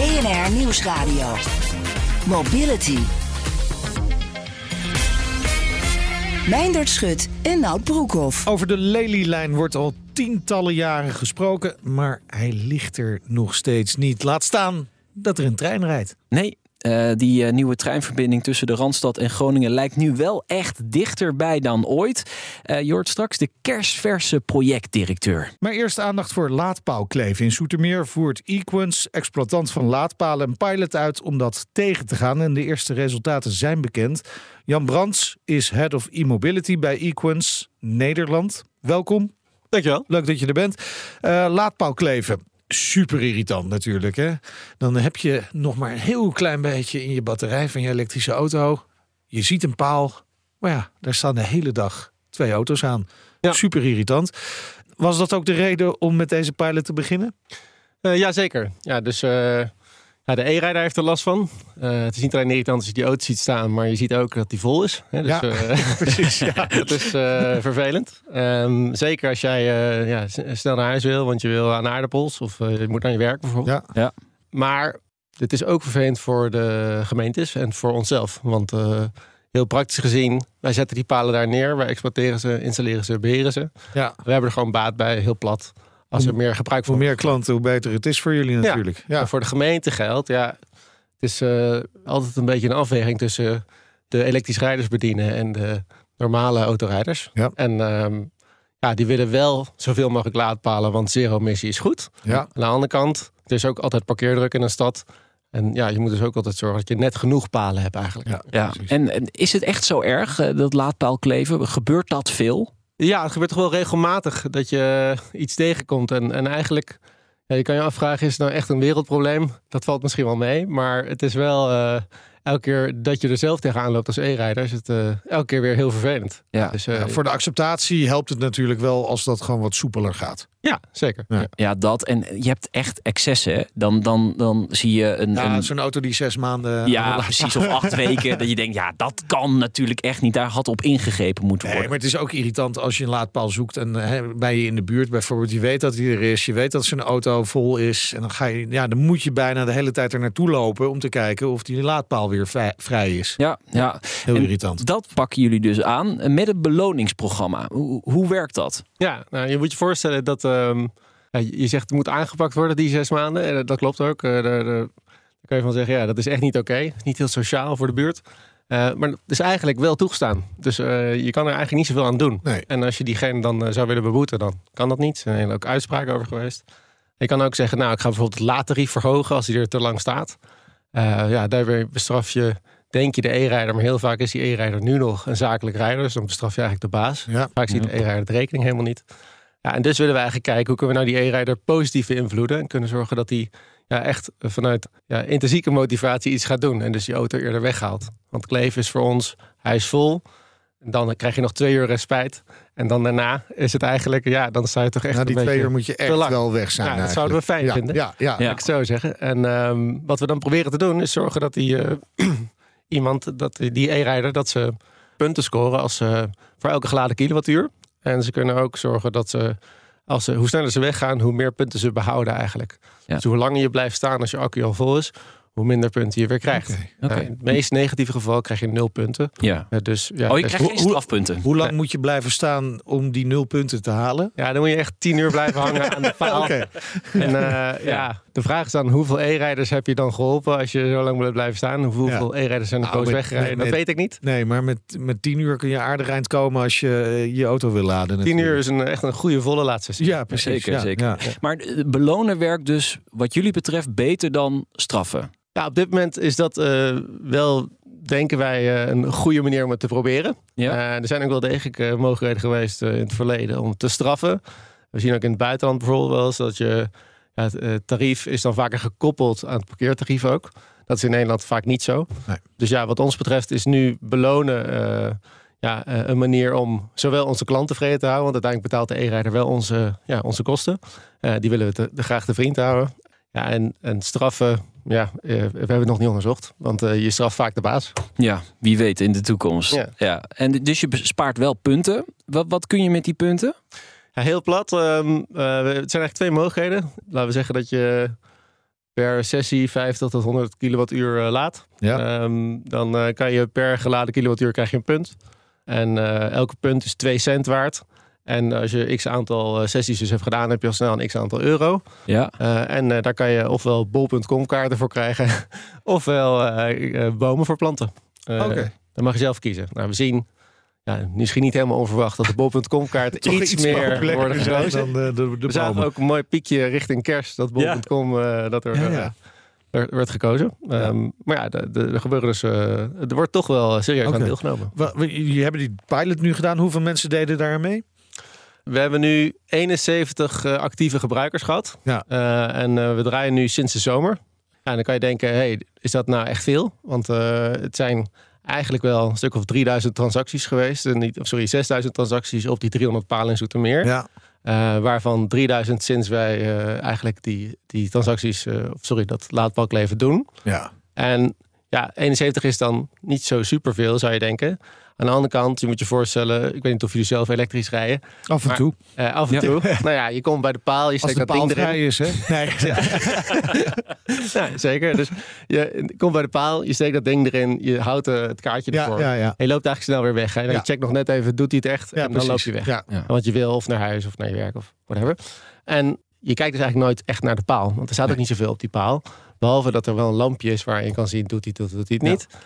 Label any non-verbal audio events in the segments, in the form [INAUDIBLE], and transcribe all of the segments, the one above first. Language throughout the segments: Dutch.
BNR Nieuwsradio. Mobility. Meindert Schut en Nout Broekhoff. Over de Lelylijn wordt al tientallen jaren gesproken, maar hij ligt er nog steeds niet. Laat staan dat er een trein rijdt. Nee, uh, die uh, nieuwe treinverbinding tussen de Randstad en Groningen lijkt nu wel echt dichterbij dan ooit. Uh, je hoort straks de kerstverse projectdirecteur. Maar eerst aandacht voor laadpaalkleven. In Soetermeer voert Equens, exploitant van laadpalen, een pilot uit om dat tegen te gaan. En de eerste resultaten zijn bekend. Jan Brands is Head of E-Mobility bij Equens Nederland. Welkom. Dankjewel. Leuk dat je er bent. laadpaalkleven super irritant natuurlijk. Hè? Dan heb je nog maar een heel klein beetje in je batterij van je elektrische auto. Je ziet een paal, maar ja, daar staan de hele dag twee auto's aan. Ja. Super irritant. Was dat ook de reden om met deze pilot te beginnen? Uh, ja, zeker. Ja, dus uh, de e-rijder heeft er last van. Uh, het is niet alleen irritant als je die auto ziet staan, maar je ziet ook dat die vol is. Hè? Dus, ja, uh, [LAUGHS] precies. Ja. [LAUGHS] dat is uh, vervelend. Um, zeker als jij ja, snel naar huis wil, want je wil aan aardappels of je moet naar je werk bijvoorbeeld. Ja. ja. Maar het is ook vervelend voor de gemeentes en voor onszelf. Want heel praktisch gezien, wij zetten die palen daar neer, wij exploiteren ze, installeren ze, beheren ze. Ja. We hebben er gewoon baat bij, heel plat. Als er meer gebruik van Hoe meer klanten, hoe beter het is voor jullie natuurlijk. Ja. ja. voor de gemeente geldt, ja, het is uh, altijd een beetje een afweging tussen de elektrisch rijders bedienen en de normale autorijders. Ja. En um, ja, die willen wel zoveel mogelijk laadpalen, want zero-emissie is goed. Ja. Aan de andere kant, er is ook altijd parkeerdruk in een stad. En ja, je moet dus ook altijd zorgen dat je net genoeg palen hebt eigenlijk. Ja, ja. En, en, is het echt zo erg, dat laadpaal kleven? Gebeurt dat veel? Ja, het gebeurt toch wel regelmatig dat je iets tegenkomt. En, en eigenlijk, ja, je kan je afvragen, is het nou echt een wereldprobleem? Dat valt misschien wel mee, maar het is wel... Uh, elke keer dat je er zelf tegenaan loopt als e-rijder, is het uh, elke keer weer heel vervelend. Ja. Dus, uh, ja, voor de acceptatie helpt het natuurlijk wel als dat gewoon wat soepeler gaat. Ja, zeker. Ja, ja dat. En je hebt echt excessen. Dan, dan, dan zie je een. Ja, een... zo'n auto die zes maanden. Ja, precies. Of acht [LAUGHS] weken. Dat je denkt, ja, dat kan natuurlijk echt niet. Daar had op ingegrepen moeten worden. Nee, maar het is ook irritant als je een laadpaal zoekt en hè, bij je in de buurt bijvoorbeeld. Je weet dat hij er is. Je weet dat zijn auto vol is. En dan ga je, ja, dan moet je bijna de hele tijd er naartoe lopen om te kijken of die laadpaal weer vrij is. Ja, ja. heel en irritant. Dat pakken jullie dus aan met een beloningsprogramma. Hoe, hoe werkt dat? Ja, nou, je moet je voorstellen dat. Um, je zegt het moet aangepakt worden die zes maanden. En dat klopt ook. Daar, daar, daar kan je van zeggen, ja, dat is echt niet oké. Okay. Niet heel sociaal voor de buurt. Uh, maar het is eigenlijk wel toegestaan. Dus uh, je kan er eigenlijk niet zoveel aan doen. Nee. En als je diegene dan uh, zou willen beboeten, dan kan dat niet. Er zijn hele ook uitspraken over geweest. Je kan ook zeggen, nou, ik ga bijvoorbeeld het laattarief verhogen als hij er te lang staat. Ja, daarbij bestraf je, denk je, de e-rijder. Maar heel vaak is die e-rijder nu nog een zakelijk rijder. Dus dan bestraf je eigenlijk de baas. Ja. Vaak ziet de e-rijder de rekening helemaal niet. Ja, en dus willen we eigenlijk kijken hoe kunnen we nou die e-rijder positief beïnvloeden. En kunnen zorgen dat hij ja, echt vanuit ja, intrinsieke motivatie iets gaat doen. En dus die auto eerder weghaalt. Want kleven is voor ons, hij is vol. En dan krijg je nog twee uur respijt. En dan daarna is het eigenlijk, ja, dan sta je toch echt Na die een twee uur moet je echt wel weg zijn. Ja, dat eigenlijk. zouden we fijn ja, vinden. Ja, ja, ja. ik zo zeggen. En um, wat we dan proberen te doen, is zorgen dat die uh, [CLEARS THROAT] iemand, dat die e-rijder, dat ze punten scoren als uh, voor elke geladen kilowattuur. En ze kunnen ook zorgen dat ze als ze, hoe sneller ze weggaan, hoe meer punten ze behouden eigenlijk. Ja. Dus hoe langer je blijft staan als je accu al vol is, hoe minder punten je weer krijgt. Nou, in het meest negatieve geval krijg je nul punten. Ja. Dus, ja, Oh, je dus- krijgt geen strafpunten. Hoe lang moet je blijven staan om die nul punten te halen? ja, dan moet je echt tien uur blijven hangen aan de paal. [LAUGHS] Oké. En eh, ja. de vraag is dan, hoeveel e-rijders heb je dan geholpen als je zo lang moet blijven staan? Hoeveel e-rijders zijn er Nou, met- dat weet ik niet. Nee, maar met, met tien uur kun je aardig eind komen als je eh, je auto wil laden. Tien natuurlijk. uur is een, echt een goede volle laatste. Ja, precies. Zeker, ja, zeker. ja. Maar eh, belonen werkt dus wat jullie betreft beter dan straffen. Ja, op dit moment is dat eh, wel, denken wij, eh, een goede manier om het te proberen. Ja. Eh, er zijn ook wel degelijk eh, mogelijkheden geweest eh, in het verleden om te straffen. We zien ook in het buitenland bijvoorbeeld wel eens dat je ja, het eh, tarief is dan vaker gekoppeld aan het parkeertarief ook. Dat is in Nederland vaak niet zo. Nee. Dus ja, wat ons betreft is nu belonen eh, ja, eh, een manier om zowel onze klant tevreden te houden, want uiteindelijk betaalt de e-rijder wel onze, ja, onze kosten. Eh, die willen we te, te graag te vriend houden. Ja, en, en straffen, ja, eh, we hebben het nog niet onderzocht, want eh, je straft vaak de baas. Ja, wie weet in de toekomst. Ja. Ja. En dus je bespaart wel punten. Wat, wat kun je met die punten? Ja, heel plat. ehm, eh, het zijn eigenlijk twee mogelijkheden. Laten we zeggen dat je per sessie 50 tot 100 kilowattuur laat. Ja. Ehm, dan eh, kan je per geladen kilowattuur krijg je een punt. En eh, elke punt is 2 cent waard. En als je x aantal eh, sessies dus hebt gedaan, heb je al snel een x aantal euro. Ja. Eh, en eh, daar kan je ofwel bol.com kaarten voor krijgen, [LAUGHS] ofwel bomen voor planten. Eh, Oké. Dan mag je zelf kiezen. Nou, we zien, ja, misschien niet helemaal onverwacht, dat de bol.com [LAUGHS] Toch iets, meer worden zijn gekozen. dan de, de, de We zagen ook een mooi piekje richting kerst, dat bol.com eh, dat er, Ja, ja. werd gekozen. Ehm, maar ja, de- de- er gebeuren dus, er wordt toch wel serieus aan deelgenomen. Jullie hebben die pilot nu gedaan. Hoeveel mensen deden daar aan mee? We hebben nu 71 eh, actieve gebruikers gehad. Ja. Eh, en eh, we draaien nu sinds de zomer. En dan kan je denken, hey, is dat nou echt veel? Want het zijn eigenlijk wel een stuk of 3000 transacties geweest. En niet, sorry, 6000 transacties op die 300 palen in Zoetermeer. Ja. Waarvan 3000 sinds wij eigenlijk die, die transacties, of sorry, dat laadpalkleven doen. ja. En ja, 71 is dan niet zo superveel, zou je denken. Aan de andere kant, je moet je voorstellen, ik weet niet of jullie zelf elektrisch rijden. Af en Maar- toe. Eh, af en Ja. toe. [LAUGHS] nou ja, je komt bij de paal, je steekt de dat ding paal erin. vrij is, hè? Nee. [LAUGHS] Ja, [LAUGHS] zeker. Dus je komt bij de paal, je steekt dat ding erin, je houdt eh, het kaartje Ja, ervoor. ja, ja. En je loopt eigenlijk snel weer weg. Hè? En Ja. Je checkt nog net even, doet hij het echt? Ja, en dan loop je weg. Ja. Ja. Want je wil of naar huis of naar je werk of whatever. En je kijkt dus eigenlijk nooit echt naar de paal. Want er staat ook niet zoveel op die paal. Behalve dat er wel een lampje is waar je kan zien, doet hij of doet hij het Ja.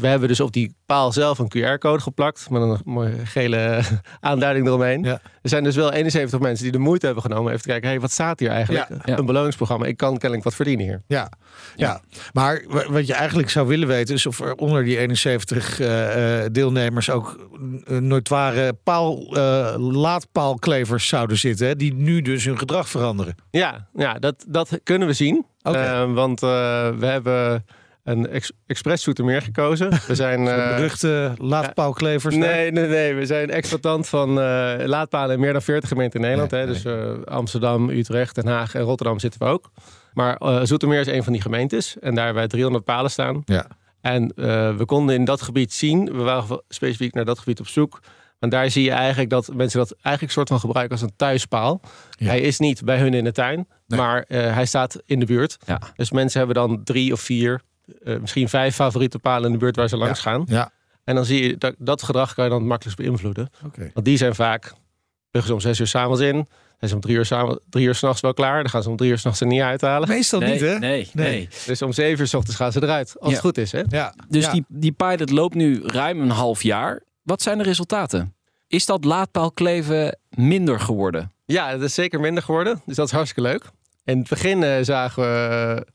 We hebben dus op die paal zelf een QR-code geplakt. Met een mooie gele [LAUGHS] aanduiding eromheen. Ja. Er zijn dus wel 71 mensen die de moeite hebben genomen. Even te kijken, hey, wat staat hier eigenlijk? Ja. Ja. Een beloningsprogramma. Ik kan kennelijk wat verdienen hier. Ja, ja. maar wa- wat je eigenlijk zou willen weten is of er onder die 71 eh, eh, deelnemers ook notoire paal, eh, laadpaalklevers zouden zitten, hè, die nu dus hun gedrag veranderen. Ja, ja dat, dat kunnen we zien. Eh, want we hebben een ex Express Zoetermeer gekozen. We [LAUGHS] zijn... Eh, beruchte laadpaalklevers. Nee, nee, nee. We zijn exploitant van eh, laadpalen in meer dan 40 gemeenten in Nederland. Nee, hè? Dus eh, Amsterdam, Utrecht, Den Haag en Rotterdam zitten we ook. Maar Zoetermeer is een van die gemeentes. En daar hebben wij 300 palen staan. Ja. En we konden in dat gebied zien, we waren specifiek naar dat gebied op zoek. En daar zie je eigenlijk dat mensen dat eigenlijk soort van gebruiken als een thuispaal. Ja. Hij is niet bij hun in de tuin, Nee. maar hij staat in de buurt. Ja. Dus mensen hebben dan drie of vier, eh, misschien vijf favoriete palen in de buurt waar ze langs gaan. Ja, En dan zie je dat, dat gedrag kan je dan het makkelijkst beïnvloeden. oké. Want die zijn vaak, liggen ze om zes uur s'avonds in. Zijn ze om drie uur, samen- drie uur s'nachts wel klaar. Dan gaan ze om drie uur s'nachts er niet uithalen. Meestal nee, niet, hè? nee, nee, Nee. Dus om zeven uur s ochtends gaan ze eruit. Als Ja. het goed is, hè? Ja. Dus ja. die, die pilot loopt nu ruim een half jaar. Wat zijn de resultaten? Is dat laadpaalkleven minder geworden? Ja, het is zeker minder geworden. Dus dat is hartstikke leuk. In het begin eh, zagen we eh,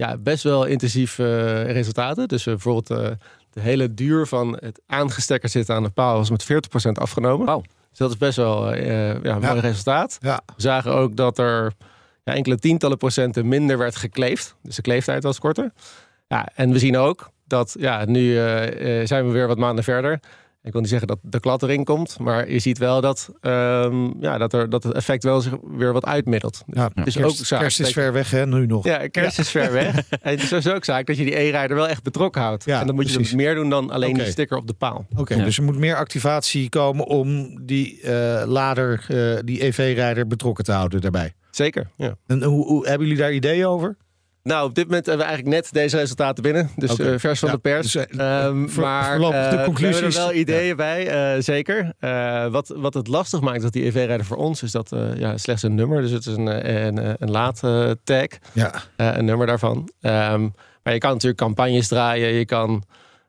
ja, best wel intensief eh, resultaten. Dus eh, bijvoorbeeld eh, de hele duur van het aangestekkerd zitten aan de paal was met 40% afgenomen. Wauw. Dus dat is best wel eh, ja, een Ja. mooi resultaat. Ja. We zagen ook dat er ja, enkele tientallen procenten minder werd gekleefd. Dus de kleeftijd was korter. Ja, en we zien ook dat ja, nu eh, eh, zijn we weer wat maanden verder. Ik wil niet zeggen dat de klad erin komt, maar je ziet wel dat, ehm, ja, dat, er, dat het effect wel zich weer wat uitmiddelt. Ja, Dus kerst, ook zaak kerst is ver weg, hè? Nu nog. Ja, kerst is ver weg. [LAUGHS] En het is dus ook zaak dat je die e-rijder wel echt betrokken houdt. Ja, en dan moet je dus meer doen dan alleen die sticker op de paal. Oké, Ja. dus er moet meer activatie komen om die eh, lader, eh, die EV-rijder betrokken te houden daarbij. Zeker, ja. En hoe, hoe hebben jullie daar ideeën over? Nou, op dit moment hebben we eigenlijk net deze resultaten binnen. Dus eh, vers van Ja, de pers. dus, eh, Ehm, voor- maar de eh, we conclusies. hebben er wel ideeën bij, zeker. Wat, wat het lastig maakt dat die EV-rijder voor ons is dat ja, slechts een nummer. Dus het is een, een, een, laadtag, Ja, een nummer daarvan. Ehm, maar je kan natuurlijk campagnes draaien. Je kan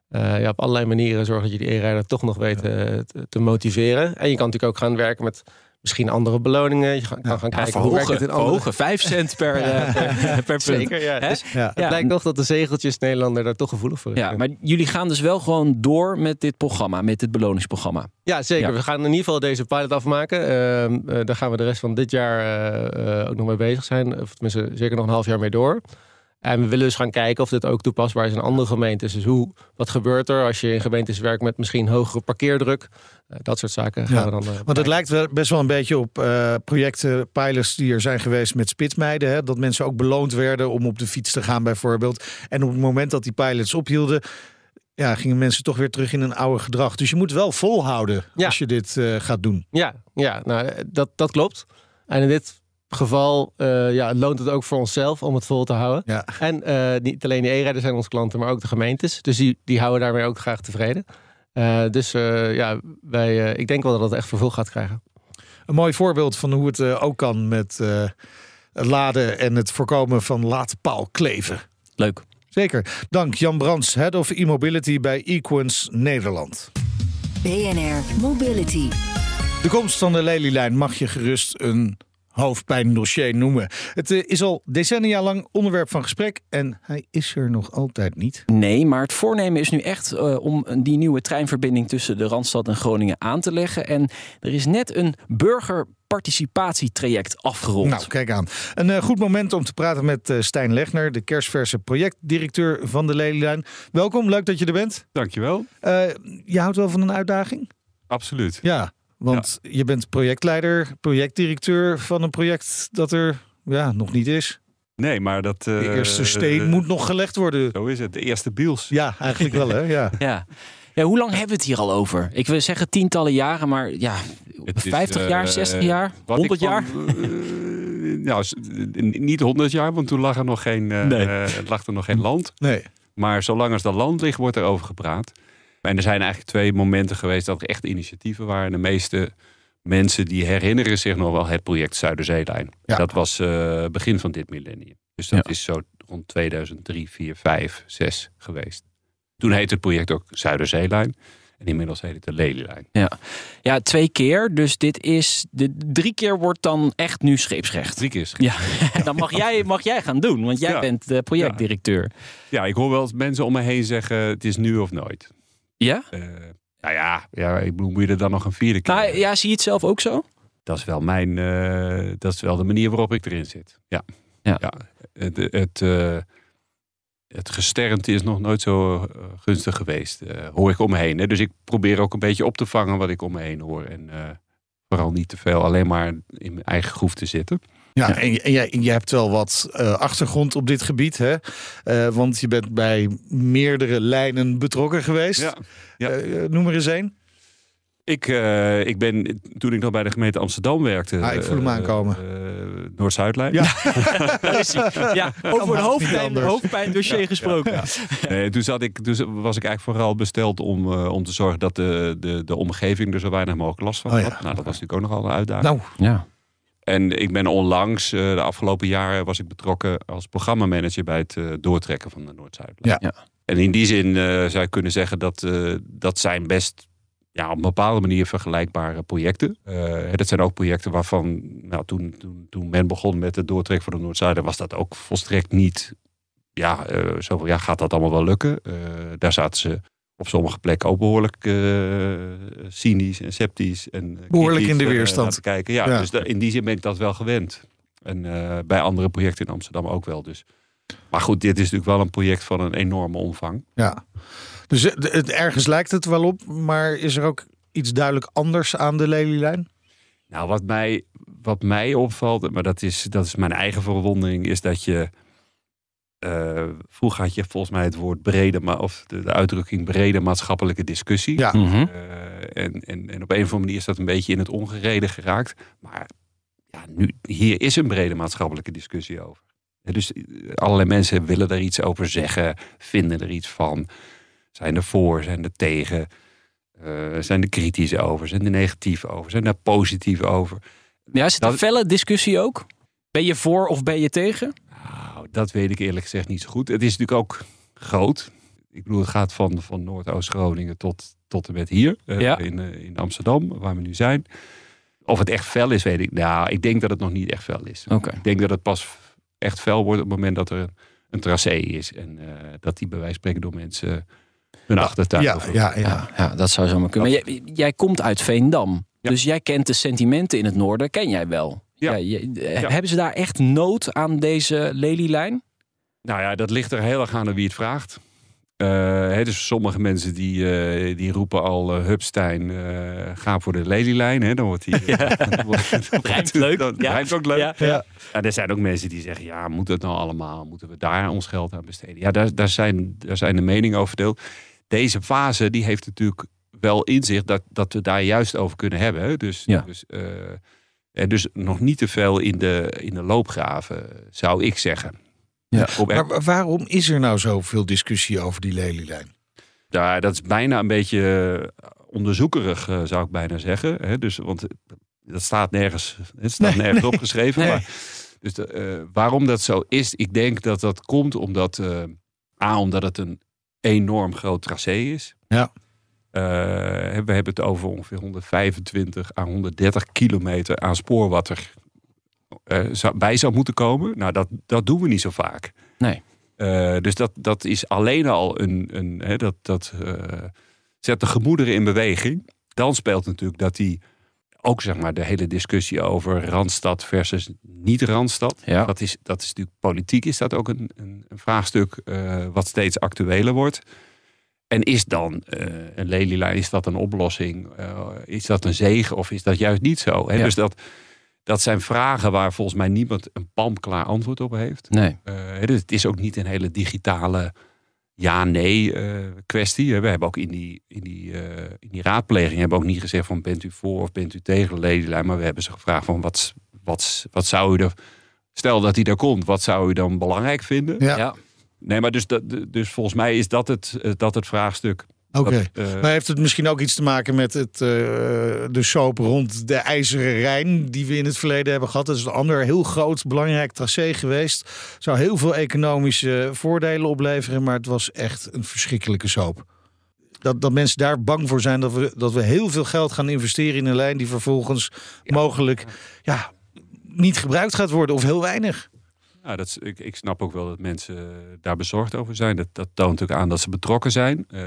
ja, op allerlei manieren zorgen dat je die e-rijder toch nog weet te motiveren. En je kan natuurlijk ook gaan werken met Misschien andere beloningen. Je kan, gaan kijken hoe werkt het in andere... verhogen. Vijf cent per, [LAUGHS] eh, per, per punt. Zeker, ja. Dus Ja. het blijkt toch dat de zegeltjes Nederlander daar toch gevoelig voor Ja, zijn. maar jullie gaan dus wel gewoon door met dit programma, met dit beloningsprogramma. Ja, zeker. Ja. We gaan in ieder geval deze pilot afmaken. Ehm, eh, daar gaan we de rest van dit jaar eh, eh, ook nog mee bezig zijn. Of tenminste, zeker nog een half jaar mee door. En we willen dus gaan kijken of dit ook toepasbaar is in andere gemeentes. Dus hoe, wat gebeurt er als je in gemeentes werkt met misschien hogere parkeerdruk? Eh, dat soort zaken gaan Ja, we dan. eh, Want het lijkt wel best wel een beetje op eh, projecten, pilots die er zijn geweest met spitsmeiden. Hè? Dat mensen ook beloond werden om op de fiets te gaan bijvoorbeeld. En op het moment dat die pilots ophielden, ja, gingen mensen toch weer terug in een oude gedrag. Dus je moet wel volhouden Ja. als je dit gaat doen. Ja, ja nou, dat, dat klopt. En in dit geval eh, ja, loont het ook voor onszelf om het vol te houden. Ja. En eh, niet alleen de e-rijders zijn onze klanten, maar ook de gemeentes. Dus die, die houden daarmee ook graag tevreden. Eh, dus eh, ja, wij, eh, ik denk wel dat het echt vervolg gaat krijgen. Een mooi voorbeeld van hoe het ook kan met eh, het laden en het voorkomen van laadpaalkleven. Leuk. Zeker. Dank Jan Brands, Head of E-Mobility bij Equens Nederland. BNR Mobility. De komst van de Lelylijn mag je gerust een hoofdpijndossier noemen. Het eh, is al decennia lang onderwerp van gesprek en hij is er nog altijd niet. Nee, maar het voornemen is nu echt eh, om die nieuwe treinverbinding tussen de Randstad en Groningen aan te leggen. En er is net een burgerparticipatietraject afgerond. Nou, kijk aan. Een eh, goed moment om te praten met eh, Stijn Legner, de kerstverse projectdirecteur van de Lelylijn. Welkom, leuk dat je er bent. Dankjewel. Eh, je houdt wel van een uitdaging? Absoluut. Ja, want je bent projectleider, projectdirecteur van een project dat er ja, nog niet is. Nee, maar dat... De eh, eerste steen eh, moet nog gelegd worden. Zo is het. De eerste biels. Ja, eigenlijk wel hè. Ja. [LAUGHS] Ja. ja, hoe lang hebben we het hier al over? Ik wil zeggen tientallen jaren, maar ja, Het is, 50 jaar, eh, 60 jaar, wat 100 ik jaar? eh, nou, niet 100 jaar, want toen lag er nog geen, eh, Nee. eh, lag er nog geen land. Nee. Maar zolang als er land ligt, wordt er over gepraat. En er zijn eigenlijk twee momenten geweest dat er echt initiatieven waren. De meeste mensen die herinneren zich nog wel het project Zuiderzeelijn. Ja. Dat was eh, begin van dit millennium. Dus dat Ja. is zo rond 2003, 4, 5, 6 geweest. Toen heette het project ook Zuiderzeelijn. En inmiddels heet het de Lelylijn. Ja, twee keer. Dus dit is. De, drie keer wordt dan echt nu scheepsrecht. Drie keer. Ja, [LAUGHS] dan mag jij, mag jij gaan doen, want jij Ja. bent de projectdirecteur. Ja, ik hoor wel eens mensen om me heen zeggen: het is nu of nooit. Ja? Eh, nou ja, ja, ik bedoel, moet je er dan nog een vierde keer? Nou, ja, zie je het zelf ook zo? Dat is wel mijn, eh, dat is wel de manier waarop ik erin zit. Ja, Ja. Het, het, eh, het gesternte is nog nooit zo gunstig geweest, hoor ik om me heen. Hè? Dus ik probeer ook een beetje op te vangen wat ik om me heen hoor. En vooral niet te veel alleen maar in mijn eigen groef te zitten. Ja, en, jij, en hebt wel wat eh, achtergrond op dit gebied, hè? Eh, want je bent bij meerdere lijnen betrokken geweest. ja. Eh, noem er eens één. Ik, eh, ik ben, toen ik nog bij de gemeente Amsterdam werkte... Ah, ik voel hem eh, aankomen. eh, Noord-Zuidlijn. Ja. [LAUGHS] Ja, over een hoofdpijn, hoofdpijndossier gesproken. Nee, toen, zat ik, toen was ik eigenlijk vooral besteld om, eh, om te zorgen dat de, de, de omgeving er zo weinig mogelijk last van Oh had. ja. Nou, dat was natuurlijk ook nogal een uitdaging. Nou, Ja. En ik ben onlangs, eh, de afgelopen jaren, was ik betrokken als programmamanager bij het eh, doortrekken van de Noord-Zuidlijn. Ja. Ja. En in die zin eh, zou je kunnen zeggen dat eh, dat zijn best ja, op een bepaalde manier vergelijkbare projecten. Eh, dat zijn ook projecten waarvan, nou, toen, toen, toen men begon met het doortrekken van de Noord-Zuiden, was dat ook volstrekt niet, ja, eh zo van, ja, gaat dat allemaal wel lukken? Eh, daar zaten ze op sommige plekken ook behoorlijk eh, cynisch en sceptisch. En eh, Behoorlijk in de eh, weerstand. te kijken. Ja, Ja. dus in die zin ben ik dat wel gewend. En bij andere projecten in Amsterdam ook wel. Dus. Maar goed, dit is natuurlijk wel een project van een enorme omvang. ja. Dus het, het- ergens lijkt het wel op, maar is er ook iets duidelijk anders aan de Lelylijn? Nou, wat mij, wat mij opvalt, maar dat is, dat is mijn eigen verwondering, is dat je. Eh, vroeger had je volgens mij het woord brede, maar of de, de uitdrukking brede maatschappelijke discussie. Ja. Mhm. Eh, en, en, en op een of andere manier is dat een beetje in het ongereden geraakt. Maar ja, nu, hier is een brede maatschappelijke discussie over. Dus eh, allerlei mensen willen er iets over zeggen, vinden er iets van. Zijn er voor, zijn er tegen. eh, zijn er kritisch over, zijn er negatief over, zijn er positief over. Ja, is het een Dat- felle discussie ook? Ben je voor of ben je tegen? Dat weet ik eerlijk gezegd niet zo goed. Het is natuurlijk ook groot. Ik bedoel, het gaat van, van Noordoost-Groningen tot, tot en met hier, eh, Ja. in, eh, in Amsterdam, waar we nu zijn. of het echt fel is, weet ik. Nou, ik denk dat het nog niet echt fel is. Ik denk dat het pas echt fel wordt op het moment dat er een tracé is. En eh, dat die bij wijze van spreken door mensen hun achtertuin... Ja, ja, ja. Ja, ja, dat zou zomaar kunnen. Maar jij, jij komt uit Veendam. Ja. Dus jij kent de sentimenten in het noorden, ken jij wel. Ja. je- eh, Ja. Hebben ze daar echt nood aan deze lelielijn? Nou ja, dat ligt er heel erg aan wie het vraagt. Eh, hè, dus sommige mensen die, eh, die roepen al uh, Hupstein, eh, ga voor de lelielijn. Hè, dan wordt [LAUGHS] Rijmt wordt- leuk. Dan, Ja. rijmt ook leuk. Ja. Ja. Ja, er zijn ook mensen die zeggen, ja, moet het nou allemaal? Moeten we daar ons geld aan besteden? Ja, daar, daar, zijn, daar zijn de meningen over verdeeld. Deze fase, die heeft natuurlijk wel inzicht dat, dat we daar juist over kunnen hebben. Hè? Dus, Ja. dus, eh, dus nog niet te veel in de, in de loopgraven, zou ik zeggen. Ja. Maar wa- waarom is er nou zoveel discussie over die lelielijn? Ja, dat is bijna een beetje eh, onderzoekerig, eh, zou ik bijna zeggen. Hè? Dus, want dat staat nergens, het staat Nee, nergens opgeschreven. Nee. Maar, dus de, eh, waarom dat zo is, ik denk dat dat komt omdat, eh, A, omdat het een enorm groot tracé is. Ja. Eh, we hebben het over ongeveer 125 à 130 kilometer aan spoor wat er eh, zou- bij zou moeten komen. Nou, dat, dat doen we niet zo vaak. Nee. Eh, dus dat, dat is alleen al een. een hè, dat dat zet de gemoederen in beweging. Dan speelt natuurlijk dat die. Ook zeg maar de hele discussie over Randstad versus niet-Randstad. Ja. Dat, is, dat is natuurlijk politiek, is dat ook een, een, een vraagstuk wat steeds actueler wordt. En is dan eh, een lelielijn, is dat een oplossing? Eh, is dat een zegen of is dat juist niet zo? Hè? Ja. Dus dat, dat zijn vragen waar volgens mij niemand een palmklaar antwoord op heeft. Nee. Eh, dus het is ook niet een hele digitale ja-nee eh, kwestie. We hebben ook in die, in, die, eh, in die raadpleging hebben we ook niet gezegd van bent u voor of bent u tegen de lelielijn. Maar we hebben ze gevraagd van wat, wat, wat zou u er... Stel dat hij er komt, wat zou u dan belangrijk vinden? Ja, Ja. Nee, maar dus, dat, dus volgens mij is dat het, eh, dat het vraagstuk. oké. Eh, Maar heeft het misschien ook iets te maken met het, eh, de soap rond de IJzeren Rijn die we in het verleden hebben gehad? Dat is een ander heel groot belangrijk tracé geweest. Zou heel veel economische voordelen opleveren, maar het was echt een verschrikkelijke soap. Dat, dat mensen daar bang voor zijn dat we, dat we heel veel geld gaan investeren in een lijn die vervolgens mogelijk ja, niet gebruikt gaat worden of heel weinig. Ja, dat is, ik, ik snap ook wel dat mensen daar bezorgd over zijn. Dat, dat toont natuurlijk aan dat ze betrokken zijn. Eh,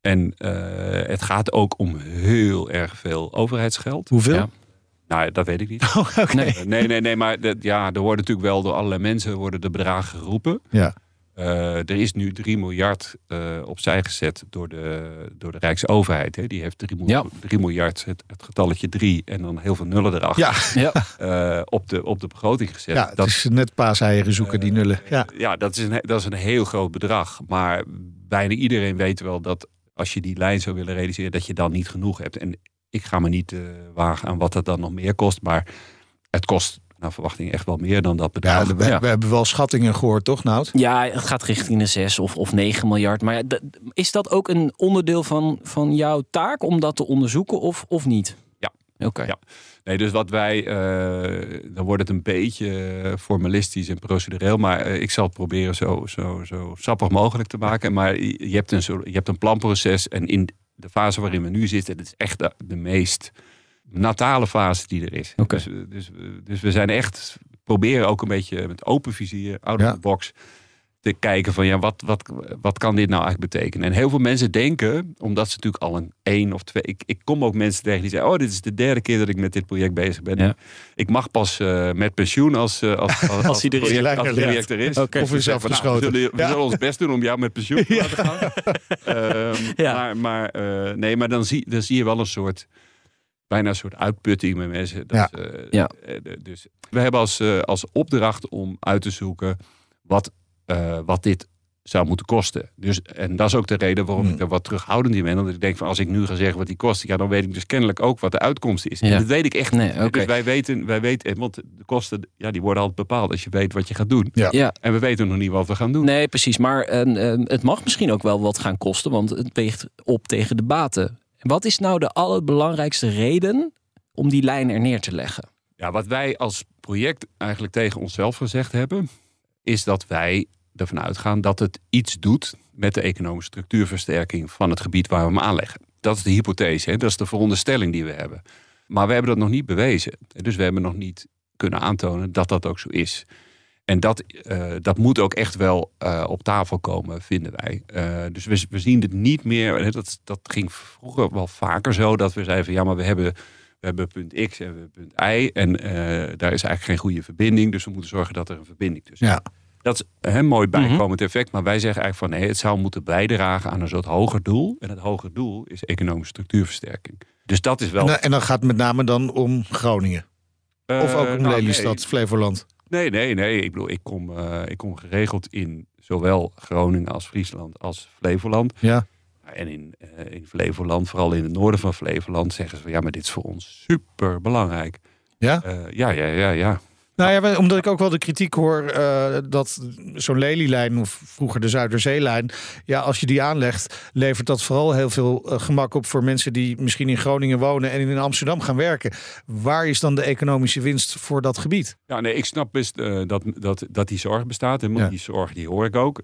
en eh, het gaat ook om heel erg veel overheidsgeld. Hoeveel? Ja. Nou, dat weet ik niet. [LAUGHS] Oh. Nee. Nee, nee, nee, maar dat, ja, er worden natuurlijk wel door allerlei mensen worden de bedragen geroepen. Ja. Eh, er is nu 3 miljard eh, opzij gezet door de, door de Rijksoverheid. Hè. Die heeft 3 miljard, 3 miljard het, het getalletje 3 en dan heel veel nullen erachter Ja, [LAUGHS] Ja. eh, op, de, op de begroting gezet. ja, het dat, is net paaseieren zoeken, die nullen. Ja. ja, dat is, een, dat is een heel groot bedrag. Maar bijna iedereen weet wel dat als je die lijn zou willen realiseren, dat je dan niet genoeg hebt. En ik ga me niet eh, wagen aan wat dat dan nog meer kost. Maar het kost naar verwachting echt wel meer dan dat Ja, bedrag. we, Ja. we hebben wel schattingen gehoord, toch, Nout? Ja, het gaat richting de 6 of, of 9 miljard. Maar is dat ook een onderdeel van, van jouw taak om dat te onderzoeken of, of niet? Ja. Oké. Ja. Nee, dus wat wij, eh, dan wordt het een beetje eh, formalistisch en procedureel, maar eh, ik zal het proberen zo, zo, zo sappig mogelijk te maken. Maar je hebt een, je hebt een planproces en in de fase waarin we nu zitten, dat is echt de, de meest natale fase die er is. Dus, eh, dus, we- dus we zijn echt, proberen ook een beetje met open vizier, out of Ja. the box, te kijken van ja, wat, wat, wat kan dit nou eigenlijk betekenen? En heel veel mensen denken, omdat ze natuurlijk al een één of twee... Ik, ik kom ook mensen tegen die zeggen, oh, dit is de derde keer dat ik met dit project bezig ben. Ja. Ik mag pas eh, met pensioen als, eh, als, [LAUGHS] als, als, hij er is. het project, als het Ja. project er is. Of is zeggen van, nou, we afgeschoten. zullen, we Ja. zullen ons best doen om jou met pensioen te [LAUGHS] laten gaan. Ehm, Ja. Maar, maar, eh, nee, maar dan, zie, dan zie je wel een soort... Bijna een soort uitputting met mensen. Dat, Ja. eh, Ja. eh, dus we hebben als, eh, als opdracht om uit te zoeken wat, eh, wat dit zou moeten kosten. Dus, en dat is ook de reden waarom Hmm. ik er wat terughoudend in ben. Want ik denk van als ik nu ga zeggen wat die kost, ja, dan weet ik dus kennelijk ook wat de uitkomst is. Ja. En dat weet ik echt Nee, oké. Dus wij weten, wij weten, want de kosten, ja, die worden altijd bepaald als je weet wat je gaat doen. Ja. Ja, En we weten nog niet wat we gaan doen. nee, precies. Maar eh, het mag misschien ook wel wat gaan kosten, want het weegt op tegen de baten. Wat is nou de allerbelangrijkste reden om die lijn er neer te leggen? Ja, wat wij als project eigenlijk tegen onszelf gezegd hebben, is dat wij ervan uitgaan dat het iets doet met de economische structuurversterking van het gebied waar we hem aanleggen. Dat is de hypothese, hè? dat is de veronderstelling die we hebben. Maar we hebben dat nog niet bewezen. Dus we hebben nog niet kunnen aantonen dat dat ook zo is. En dat, eh, dat moet ook echt wel eh, op tafel komen, vinden wij. Eh, dus we, we zien het niet meer. Dat, dat ging vroeger wel vaker zo dat we zeiden van ja, maar we hebben, we hebben punt X en we hebben punt Y. En daar is eigenlijk geen goede verbinding. Dus we moeten zorgen dat er een verbinding tussen is. Ja. Dat is een mooi bijkomend effect. Maar wij zeggen eigenlijk van nee, het zou moeten bijdragen aan een soort hoger doel. En het hoger doel is economische structuurversterking. Dus dat is wel. Nou, en dan gaat het met name dan om Groningen. Of ook om nou, Lelystad, nee. Flevoland. Nee, nee, nee. Ik bedoel, ik kom, eh, ik kom geregeld in zowel Groningen als Friesland als Flevoland. Ja. En in, eh, in Flevoland, vooral in het noorden van Flevoland, zeggen ze van ja, maar dit is voor ons super belangrijk. Ja? ja, ja, ja, ja. Nou ja, omdat ik ook wel de kritiek hoor eh, dat zo'n Lelylijn of vroeger de Zuiderzeelijn, ja, als je die aanlegt, levert dat vooral heel veel eh, gemak op voor mensen die misschien in Groningen wonen en in Amsterdam gaan werken. Waar is dan de economische winst voor dat gebied? Ja, nee, ik snap best eh, dat, dat, dat die zorg bestaat. En Ja. die zorg die hoor ik ook.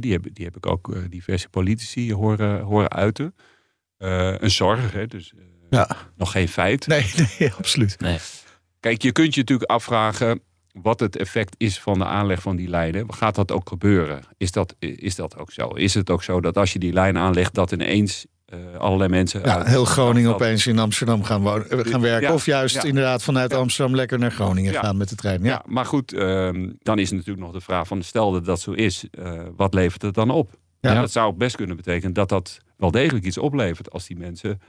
Die, heb, die heb ik ook diverse politici horen, horen uiten. Eh, een zorg, hè, dus eh, Ja. nog geen feit. Nee, [LAUGHS] nee, absoluut. Nee. Kijk, je kunt je natuurlijk afvragen wat het effect is van de aanleg van die lijnen. Gaat dat ook gebeuren? Is dat, is dat ook zo? Is het ook zo dat als je die lijn aanlegt, dat ineens eh, allerlei mensen. Ja, uit- heel Groningen opeens in Amsterdam gaan, wonen, eh, gaan werken. Ja, of juist ja. inderdaad vanuit Amsterdam lekker naar Groningen gaan met de trein. Ja, Ja. maar goed, ehm, dan is natuurlijk nog de vraag van stel dat dat zo is, eh, wat levert het dan op? Ja. Dat zou best kunnen betekenen dat dat wel degelijk iets oplevert als die mensen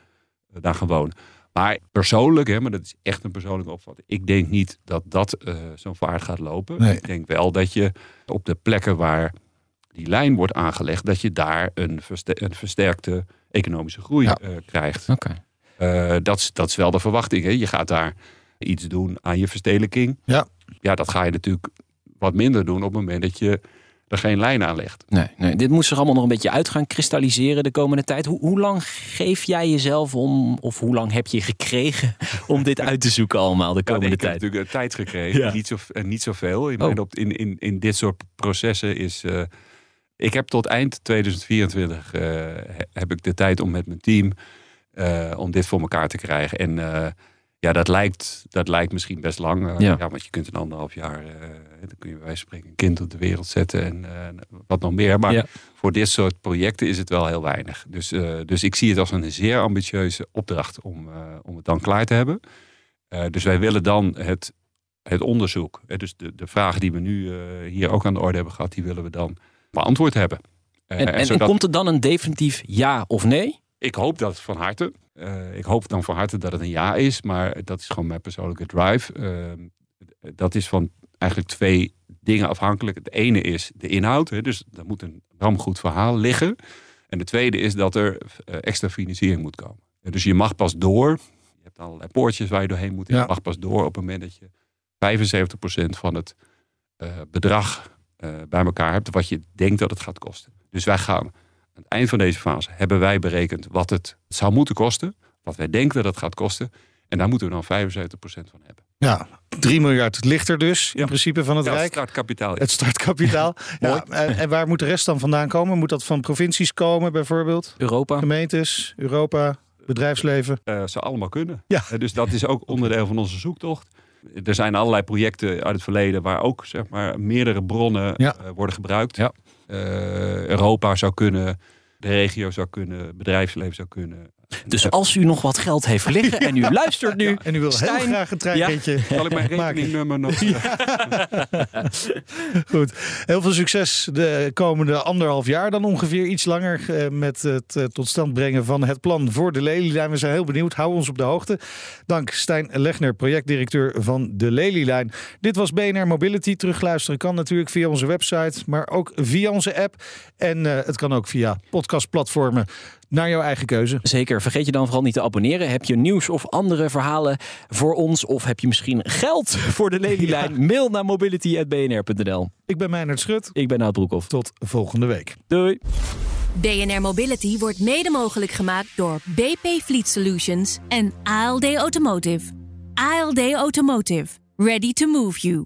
daar gaan wonen. Maar persoonlijk, hè, maar dat is echt een persoonlijke opvatting. Ik denk niet dat dat eh, zo'n vaart gaat lopen. Nee. Ik denk wel dat je op de plekken waar die lijn wordt aangelegd, dat je daar een, een versterkte economische groei Ja. eh, krijgt. Oké. Eh, dat, is, dat is wel de verwachting. Hè? Je gaat daar iets doen aan je verstedelijking. Ja. ja, dat ga je natuurlijk wat minder doen op het moment dat je er geen lijn aan legt. Nee, nee, dit moet zich allemaal nog een beetje uit gaan kristalliseren de komende tijd. Hoe, hoe lang geef jij jezelf om, of hoe lang heb je gekregen [LAUGHS] om dit uit te zoeken allemaal de Ja, nee, komende ik heb tijd? natuurlijk eh, tijd gekregen, Ja. niet, zo, en niet zoveel. In, Oh. in, in, in dit soort processen is... eh, ik heb tot eind 2024 eh, he- heb ik de tijd om met mijn team eh, om dit voor elkaar te krijgen. En eh, ja, dat lijkt, dat lijkt misschien best lang. eh, Ja. ja. want je kunt een anderhalf jaar, eh, dan kun je bij wijze van spreken een kind op de wereld zetten en eh, wat nog meer. Maar Ja. voor dit soort projecten is het wel heel weinig. Dus, dus ik zie het als een zeer ambitieuze opdracht om, om het dan klaar te hebben. Dus wij willen dan het, het onderzoek, hè, dus de, de vragen die we nu hier ook aan de orde hebben gehad, die willen we dan beantwoord hebben. En, en, en zodat- komt er dan een definitief ja of nee? Ik hoop dat van harte. Eh, ik hoop dan van harte dat het een ja is, maar dat is gewoon mijn persoonlijke drive. Eh, dat is van eigenlijk twee dingen afhankelijk. Het ene is de inhoud, hè, dus er moet een ramgoed verhaal liggen. En de tweede is dat er eh, extra financiering moet komen. Dus je mag pas door. Je hebt allerlei poortjes waar je doorheen moet. Ja. Je mag pas door op het moment dat je 75% van het bedrag bij elkaar hebt. Wat je denkt dat het gaat kosten. Dus wij gaan aan het eind van deze fase hebben wij berekend wat het zou moeten kosten. Wat wij denken dat het gaat kosten. En daar moeten we dan 75% van hebben. Ja, 3 miljard ligt er dus in Ja. principe van het Ja, het Rijk. startkapitaal. Het startkapitaal. [LAUGHS] ja, en, en waar moet de rest dan vandaan komen? Moet dat van provincies komen bijvoorbeeld? Europa? Gemeentes, Europa, bedrijfsleven? Eh, zou allemaal kunnen. Ja. Eh, dus dat is ook onderdeel van onze zoektocht. Er zijn allerlei projecten uit het verleden waar ook zeg maar, meerdere bronnen Ja. eh, worden gebruikt. Ja. Eh, Europa zou kunnen, de regio zou kunnen, bedrijfsleven zou kunnen. Dus als u nog wat geld heeft liggen en u luistert nu, En u wil Stijn, heel graag een treinritje [LAUGHS] Zal ik mijn rekeningnummer nog... Goed. Heel veel succes de komende anderhalf jaar. Dan ongeveer iets langer eh, met het eh, tot stand brengen van het plan voor de Lelylijn. We zijn heel benieuwd. Hou ons op de hoogte. Dank Stijn Legner, projectdirecteur van de Lelylijn. Dit was BNR Mobility. Terugluisteren kan natuurlijk via onze website, maar ook via onze app. En eh, het kan ook via podcastplatformen. Naar jouw eigen keuze. Zeker, vergeet je dan vooral niet te abonneren. Heb je nieuws of andere verhalen voor ons? Of heb je misschien geld [LAUGHS] voor de Lelylijn? Mail naar mobility.bnr.nl. Ik ben Meijnerd Schut. Ik ben Nout Broekhoff. Tot volgende week. Doei. BNR Mobility wordt mede mogelijk gemaakt door BP Fleet Solutions en ALD Automotive. ALD Automotive. Ready to move you.